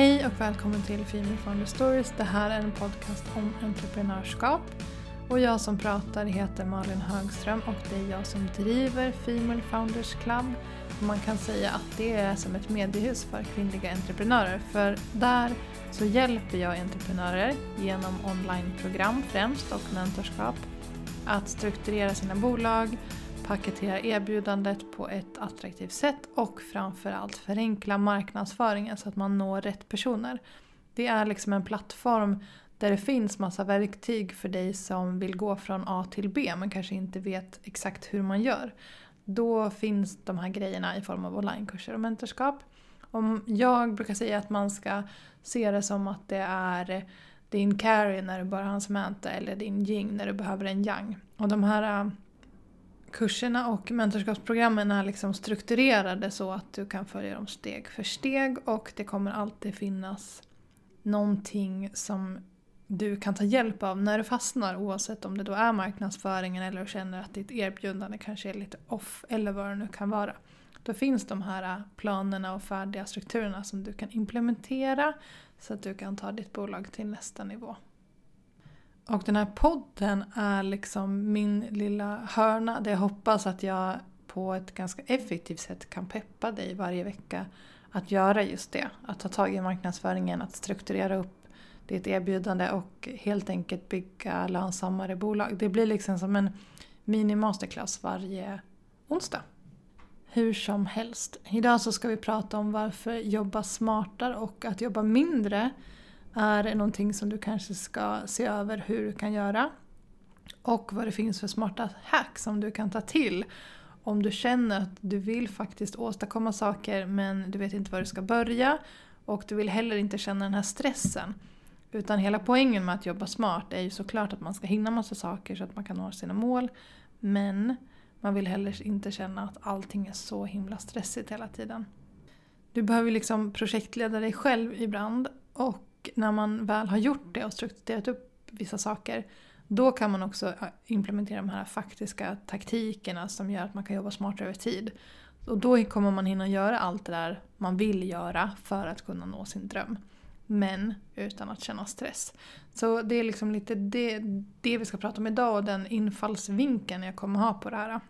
Hej och välkommen till Female Founder Stories. Det här är en podcast om entreprenörskap. Och jag som pratar heter Malin Högström och det är jag som driver Female Founders Club. Man kan säga att det är som ett mediehus för kvinnliga entreprenörer. För där så hjälper jag entreprenörer genom onlineprogram främst och mentorskap att strukturera sina bolag, paketera erbjudandet på ett attraktivt sätt och framförallt förenkla marknadsföringen så att man når rätt personer. Det är liksom en plattform där det finns massa verktyg för dig som vill gå från A till B men kanske inte vet exakt hur man gör. Då finns de här grejerna i form av onlinekurser och mentorskap. Om jag brukar säga att man ska se det som att det är din carry när du bara har en Samantha eller din Jing när du behöver en Yang. Och de här kurserna och mentorskapsprogrammen är liksom strukturerade så att du kan följa dem steg för steg och det kommer alltid finnas någonting som du kan ta hjälp av när du fastnar oavsett om det då är marknadsföringen eller du känner att ditt erbjudande kanske är lite off eller vad det nu kan vara. Då finns de här planerna och färdiga strukturerna som du kan implementera så att du kan ta ditt bolag till nästa nivå. Och den här podden är liksom min lilla hörna där jag hoppas att jag på ett ganska effektivt sätt kan peppa dig varje vecka att göra just det. Att ta tag i marknadsföringen, att strukturera upp ditt erbjudande och helt enkelt bygga lönsammare bolag. Det blir liksom som en mini-masterclass varje onsdag. Hur som helst. Idag så ska vi prata om varför jobba smartare och att jobba mindre är någonting som du kanske ska se över hur du kan göra. Och vad det finns för smarta hacks som du kan ta till om du känner att du vill faktiskt åstadkomma saker men du vet inte var du ska börja och du vill heller inte känna den här stressen. Utan hela poängen med att jobba smart är ju såklart att man ska hinna massa saker så att man kan nå sina mål. Men man vill heller inte känna att allting är så himla stressigt hela tiden. Du behöver liksom projektleda dig själv ibland och när man väl har gjort det och strukturerat upp vissa saker då kan man också implementera de här faktiska taktikerna som gör att man kan jobba smartare över tid. Och då kommer man hinna göra allt det där man vill göra för att kunna nå sin dröm. Men utan att känna stress. Så det är liksom lite det, det vi ska prata om idag och den infallsvinkeln jag kommer ha på det här.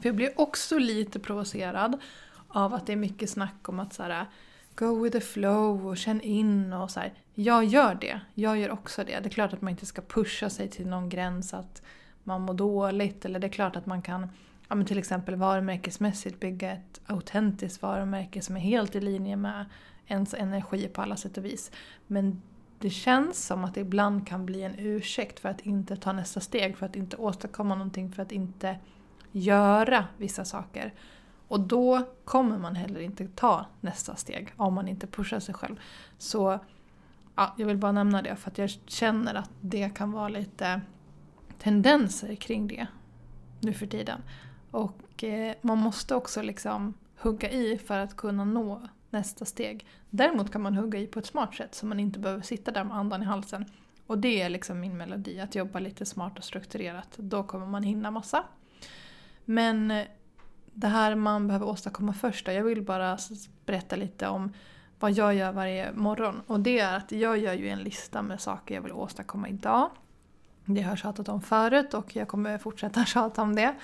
För jag blir också lite provocerad av att det är mycket snack om att så här, go with the flow och känn in och så här. Jag gör det, jag gör också det. Det är klart att man inte ska pusha sig till någon gräns att man mår dåligt eller det är klart att man kan ja, men till exempel varumärkesmässigt bygga ett autentiskt varumärke som är helt i linje med ens energi på alla sätt och vis. Men det känns som att det ibland kan bli en ursäkt för att inte ta nästa steg, för att inte åstadkomma någonting, för att inte göra vissa saker. Och då kommer man heller inte ta nästa steg om man inte pushar sig själv. Så ja, jag vill bara nämna det för att jag känner att det kan vara lite tendenser kring det nu för tiden. Och eh, man måste också liksom hugga i för att kunna nå nästa steg. Däremot kan man hugga i på ett smart sätt så man inte behöver sitta där med andan i halsen. Och det är liksom min melodi, att jobba lite smart och strukturerat. Då kommer man hinna massa. Men eh, det här man behöver åstadkomma först Jag vill bara berätta lite om vad jag gör varje morgon. Och det är att jag gör ju en lista med saker jag vill åstadkomma idag. Det har jag tjatat om förut och jag kommer fortsätta tjata om det.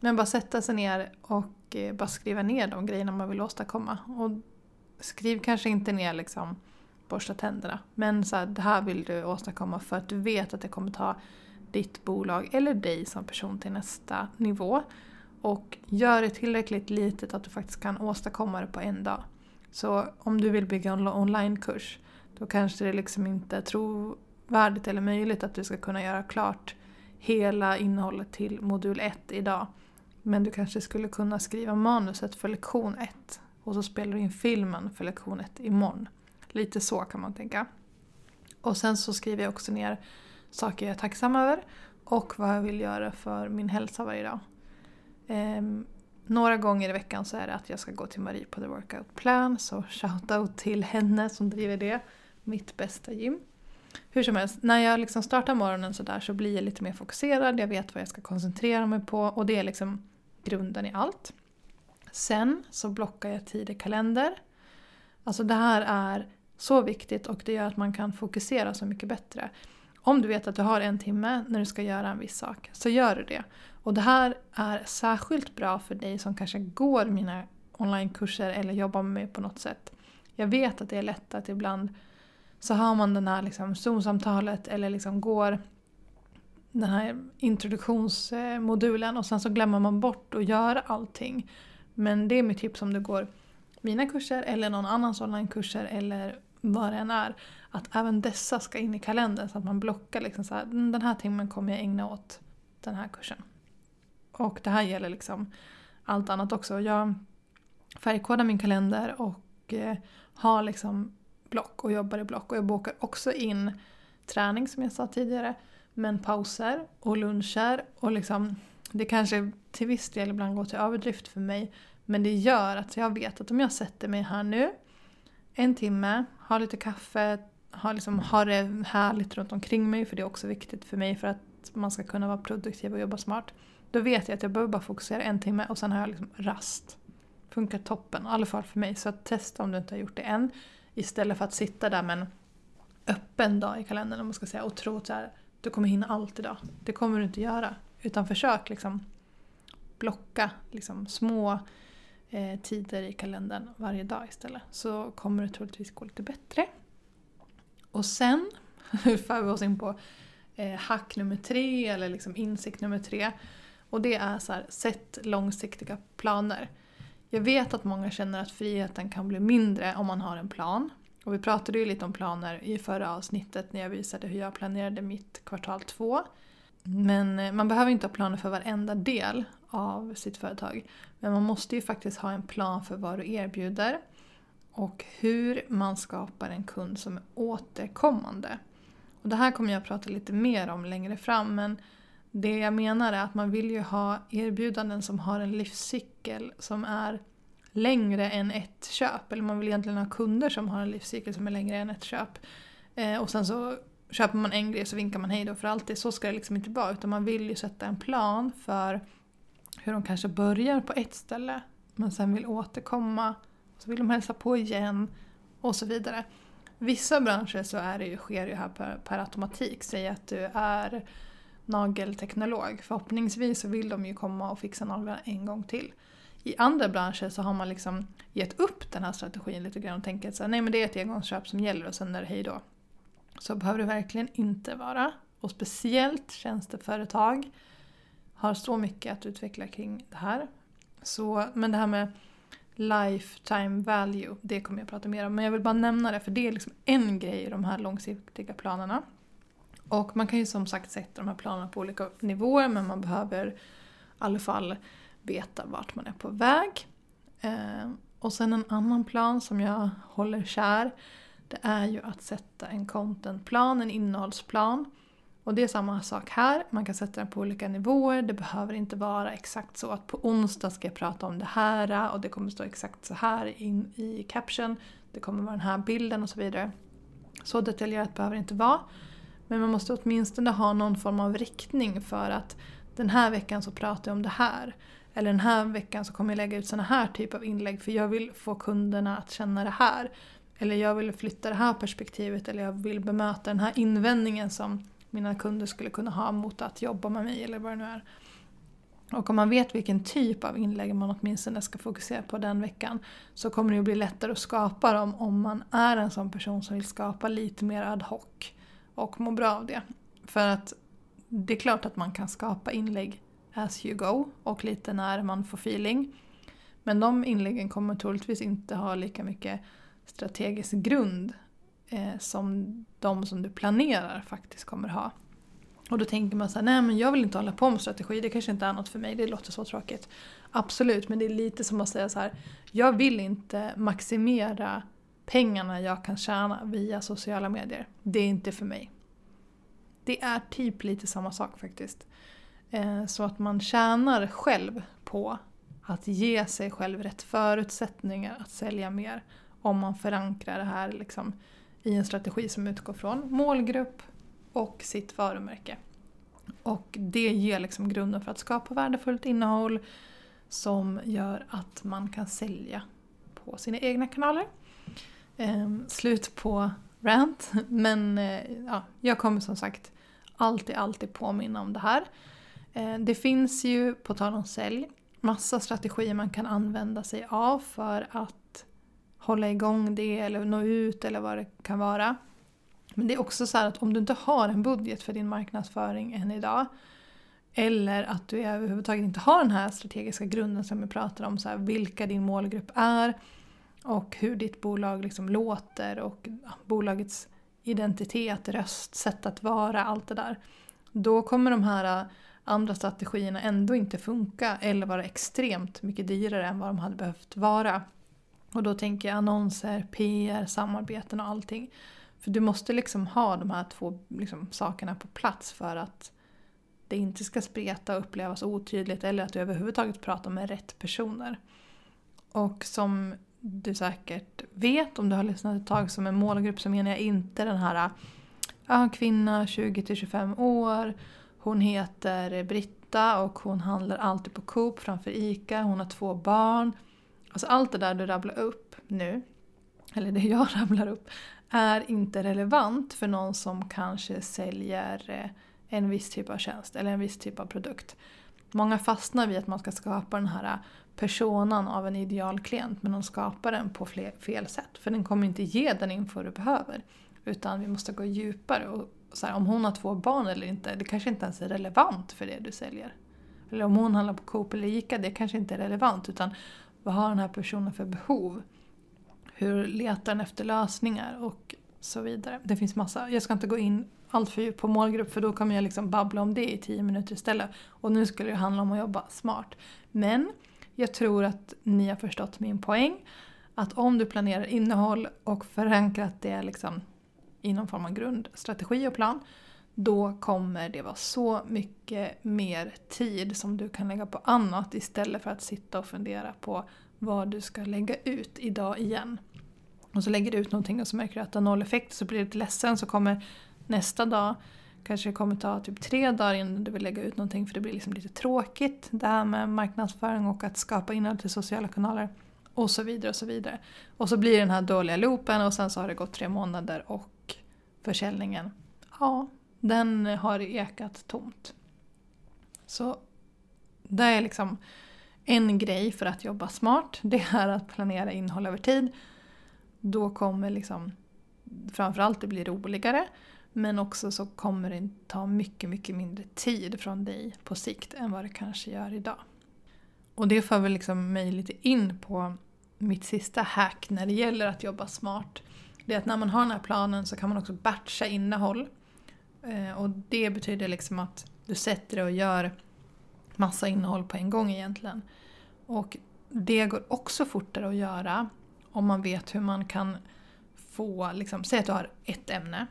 Men bara sätta sig ner och eh, bara skriva ner de grejerna man vill åstadkomma. Och skriv kanske inte ner liksom borsta tänderna. Men så här, det här vill du åstadkomma för att du vet att det kommer ta ditt bolag eller dig som person till nästa nivå. Och gör det tillräckligt litet att du faktiskt kan åstadkomma det på en dag. Så om du vill bygga en onlinekurs då kanske det liksom inte är trovärdigt eller möjligt att du ska kunna göra klart hela innehållet till modul 1 idag. Men du kanske skulle kunna skriva manuset för lektion 1 och så spelar du in filmen för lektion 1 imorgon. Lite så kan man tänka. Och sen så skriver jag också ner saker jag är tacksam över och vad jag vill göra för min hälsa varje dag. Um, några gånger i veckan så är det att jag ska gå till Marie på The Workout Plan, så shoutout till henne som driver det. Mitt bästa gym. Hur som helst, när jag liksom startar morgonen så där så blir jag lite mer fokuserad, jag vet vad jag ska koncentrera mig på och det är liksom grunden i allt. Sen så blockar jag tid i kalender. Alltså det här är så viktigt och det gör att man kan fokusera så mycket bättre. Om du vet att du har en timme när du ska göra en viss sak, så gör du det. Och det här är särskilt bra för dig som kanske går mina onlinekurser eller jobbar med mig på något sätt. Jag vet att det är lätt att ibland så har man den här liksom Zoom-samtalet eller liksom går den här introduktionsmodulen och sen så glömmer man bort att göra allting. Men det är mitt tips om du går mina kurser eller någon annans onlinekurser eller vad det än är. Att även dessa ska in i kalendern så att man blockar liksom så här, mm, den här timmen kommer jag ägna åt den här kursen. Och det här gäller liksom allt annat också. Jag färgkodar min kalender och eh, har liksom block och jobbar i block. Och jag bokar också in träning som jag sa tidigare. Men pauser och luncher och liksom det kanske till viss del ibland går till överdrift för mig. Men det gör att jag vet att om jag sätter mig här nu en timme, har lite kaffe, har, liksom, har det härligt runt omkring mig för det är också viktigt för mig för att man ska kunna vara produktiv och jobba smart. Då vet jag att jag behöver bara fokusera en timme och sen har jag liksom rast. Funkar toppen, i alla fall för mig. Så testa om du inte har gjort det än. Istället för att sitta där med en öppen dag i kalendern om man ska säga och tro att du kommer hinna allt idag. Det kommer du inte göra. Utan försök liksom blocka liksom små eh, tider i kalendern varje dag istället. Så kommer det troligtvis gå lite bättre. Och sen för vi oss in på eh, hack nummer tre eller liksom insikt nummer tre. Och det är så här, sätt långsiktiga planer. Jag vet att många känner att friheten kan bli mindre om man har en plan. Och vi pratade ju lite om planer i förra avsnittet när jag visade hur jag planerade mitt kvartal två. Men eh, man behöver inte ha planer för varenda del av sitt företag. Men man måste ju faktiskt ha en plan för vad du erbjuder och hur man skapar en kund som är återkommande. Och det här kommer jag att prata lite mer om längre fram men det jag menar är att man vill ju ha erbjudanden som har en livscykel som är längre än ett köp. Eller man vill egentligen ha kunder som har en livscykel som är längre än ett köp. Eh, och sen så köper man en grej så vinkar man hej då för alltid. Så ska det liksom inte vara. Utan man vill ju sätta en plan för hur de kanske börjar på ett ställe men sen vill återkomma. Så vill de hälsa på igen och så vidare. Vissa branscher så är det ju, sker det ju här per, per automatik. Säg att du är nagelteknolog. Förhoppningsvis så vill de ju komma och fixa naglarna en gång till. I andra branscher så har man liksom gett upp den här strategin lite grann och tänker att nej men det är ett engångsköp som gäller och sen är det hej då. Så behöver det verkligen inte vara. Och speciellt tjänsteföretag har så mycket att utveckla kring det här. Så, men det här med lifetime value, det kommer jag prata mer om. Men jag vill bara nämna det för det är liksom en grej i de här långsiktiga planerna. Och man kan ju som sagt sätta de här planerna på olika nivåer men man behöver i alla fall veta vart man är på väg. Eh, och sen en annan plan som jag håller kär det är ju att sätta en contentplan, en innehållsplan. Och det är samma sak här, man kan sätta den på olika nivåer. Det behöver inte vara exakt så att på onsdag ska jag prata om det här och det kommer stå exakt så här in i caption. Det kommer vara den här bilden och så vidare. Så detaljerat behöver det inte vara. Men man måste åtminstone ha någon form av riktning för att den här veckan så pratar jag om det här. Eller den här veckan så kommer jag lägga ut såna här typ av inlägg för jag vill få kunderna att känna det här. Eller jag vill flytta det här perspektivet eller jag vill bemöta den här invändningen som mina kunder skulle kunna ha mot att jobba med mig eller vad det nu är. Och om man vet vilken typ av inlägg man åtminstone ska fokusera på den veckan så kommer det bli lättare att skapa dem om man är en sån person som vill skapa lite mer ad hoc och må bra av det. För att det är klart att man kan skapa inlägg as you go och lite när man får feeling. Men de inläggen kommer troligtvis inte ha lika mycket strategisk grund eh, som de som du planerar faktiskt kommer ha. Och då tänker man så här, nej men jag vill inte hålla på med strategi, det kanske inte är något för mig, det låter så tråkigt. Absolut, men det är lite som att säga så här, jag vill inte maximera pengarna jag kan tjäna via sociala medier. Det är inte för mig. Det är typ lite samma sak faktiskt. Eh, så att man tjänar själv på att ge sig själv rätt förutsättningar att sälja mer om man förankrar det här liksom i en strategi som utgår från målgrupp och sitt varumärke. Och det ger liksom grunden för att skapa värdefullt innehåll som gör att man kan sälja på sina egna kanaler. Eh, slut på rant. Men eh, ja, jag kommer som sagt alltid, alltid påminna om det här. Eh, det finns ju, på tal om sälj, massa strategier man kan använda sig av för att hålla igång det eller nå ut eller vad det kan vara. Men det är också så att om du inte har en budget för din marknadsföring än idag eller att du överhuvudtaget inte har den här strategiska grunden som vi pratar om, så här, vilka din målgrupp är och hur ditt bolag liksom låter och bolagets identitet, röst, sätt att vara, allt det där. Då kommer de här äh, andra strategierna ändå inte funka eller vara extremt mycket dyrare än vad de hade behövt vara. Och då tänker jag annonser, PR, samarbeten och allting. För du måste liksom ha de här två liksom, sakerna på plats för att det inte ska spreta och upplevas otydligt eller att du överhuvudtaget pratar med rätt personer. Och som du säkert vet om du har lyssnat ett tag som en målgrupp så menar jag inte den här ja, kvinna 20-25 år, hon heter Britta och hon handlar alltid på Coop framför ICA, hon har två barn. Alltså allt det där du rabblar upp nu, eller det jag rabblar upp, är inte relevant för någon som kanske säljer eh, en viss typ av tjänst eller en viss typ av produkt. Många fastnar vid att man ska skapa den här personan av en idealklient men de skapar den på fel sätt. För den kommer inte ge den info du behöver. Utan vi måste gå djupare. Och så här, om hon har två barn eller inte, det kanske inte ens är relevant för det du säljer. Eller om hon handlar på Coop eller Ica, det kanske inte är relevant. Utan vad har den här personen för behov? Hur letar den efter lösningar? Och så vidare. Det finns massa. Jag ska inte gå in allt för djupt på målgrupp för då kommer jag liksom babbla om det i tio minuter istället. Och nu skulle det handla om att jobba smart. Men jag tror att ni har förstått min poäng. Att om du planerar innehåll och förankrat det liksom i någon form av grundstrategi och plan då kommer det vara så mycket mer tid som du kan lägga på annat istället för att sitta och fundera på vad du ska lägga ut idag igen. Och så lägger du ut någonting och så märker du att det har noll effekt så blir du lite ledsen så kommer nästa dag kanske det kommer ta typ tre dagar innan du vill lägga ut någonting för det blir liksom lite tråkigt det här med marknadsföring och att skapa innehåll till sociala kanaler. Och så vidare och så vidare. Och så blir det den här dåliga loopen och sen så har det gått tre månader och försäljningen, ja, den har ekat tomt. Så det är liksom en grej för att jobba smart. Det är att planera innehåll över tid. Då kommer liksom framförallt det bli roligare. Men också så kommer det ta mycket, mycket mindre tid från dig på sikt än vad det kanske gör idag. Och det för väl liksom mig lite in på mitt sista hack när det gäller att jobba smart. Det är att när man har den här planen så kan man också batcha innehåll. Eh, och det betyder liksom att du sätter dig och gör massa innehåll på en gång egentligen. Och det går också fortare att göra om man vet hur man kan få, liksom, säg att du har ett ämne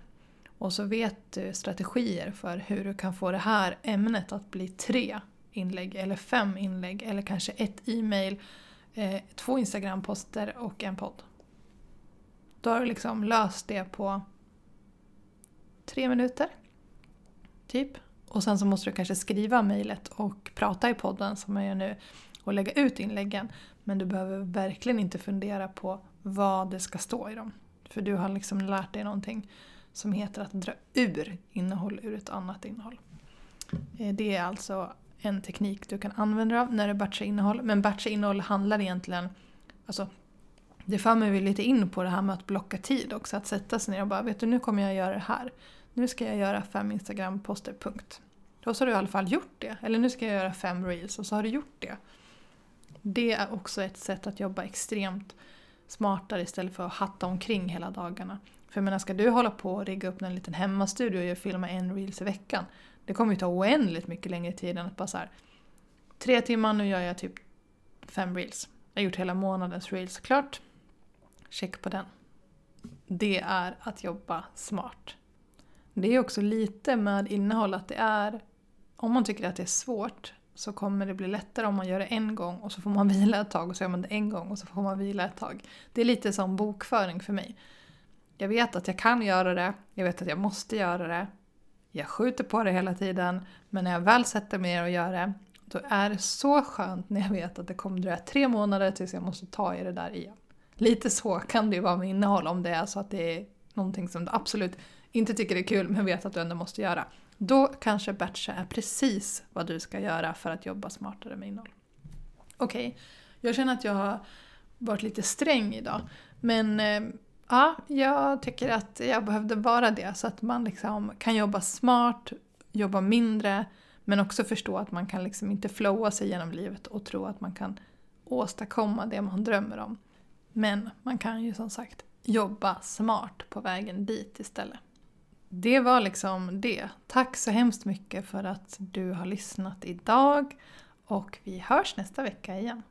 och så vet du strategier för hur du kan få det här ämnet att bli tre inlägg eller fem inlägg eller kanske ett e-mail, eh, två Instagram-poster och en podd. Då har du liksom löst det på tre minuter. Typ. Och sen så måste du kanske skriva mejlet och prata i podden som jag gör nu och lägga ut inläggen. Men du behöver verkligen inte fundera på vad det ska stå i dem. För du har liksom lärt dig någonting som heter att dra ur innehåll ur ett annat innehåll. Eh, det är alltså en teknik du kan använda dig av när du batchar innehåll. Men batcha innehåll handlar egentligen, alltså det för mig lite in på det här med att blocka tid också. Att sätta sig ner och bara, vet du nu kommer jag göra det här. Nu ska jag göra fem Instagram-poster, punkt. Då så har du i alla fall gjort det. Eller nu ska jag göra fem reels och så har du gjort det. Det är också ett sätt att jobba extremt smartare istället för att hatta omkring hela dagarna. För jag menar, ska du hålla på och rigga upp en liten hemmastudio och filma en reels i veckan, det kommer ju ta oändligt mycket längre tid än att bara så här, tre timmar, nu gör jag typ fem reels. Jag har gjort hela månadens reels klart. Check på den. Det är att jobba smart. Det är också lite med innehåll att det är, om man tycker att det är svårt så kommer det bli lättare om man gör det en gång och så får man vila ett tag och så gör man det en gång och så får man vila ett tag. Det är lite som bokföring för mig. Jag vet att jag kan göra det, jag vet att jag måste göra det. Jag skjuter på det hela tiden, men när jag väl sätter mig ner och gör det, då är det så skönt när jag vet att det kommer dröja tre månader tills jag måste ta i det där igen. Lite så kan det ju vara med innehåll om det är så att det är någonting som du absolut inte tycker är kul men vet att du ändå måste göra. Då kanske batcha är precis vad du ska göra för att jobba smartare med innehåll. Okej, okay. jag känner att jag har varit lite sträng idag. Men eh, ja, jag tycker att jag behövde vara det så att man liksom kan jobba smart, jobba mindre men också förstå att man kan liksom inte flowa sig genom livet och tro att man kan åstadkomma det man drömmer om. Men man kan ju som sagt jobba smart på vägen dit istället. Det var liksom det. Tack så hemskt mycket för att du har lyssnat idag och vi hörs nästa vecka igen.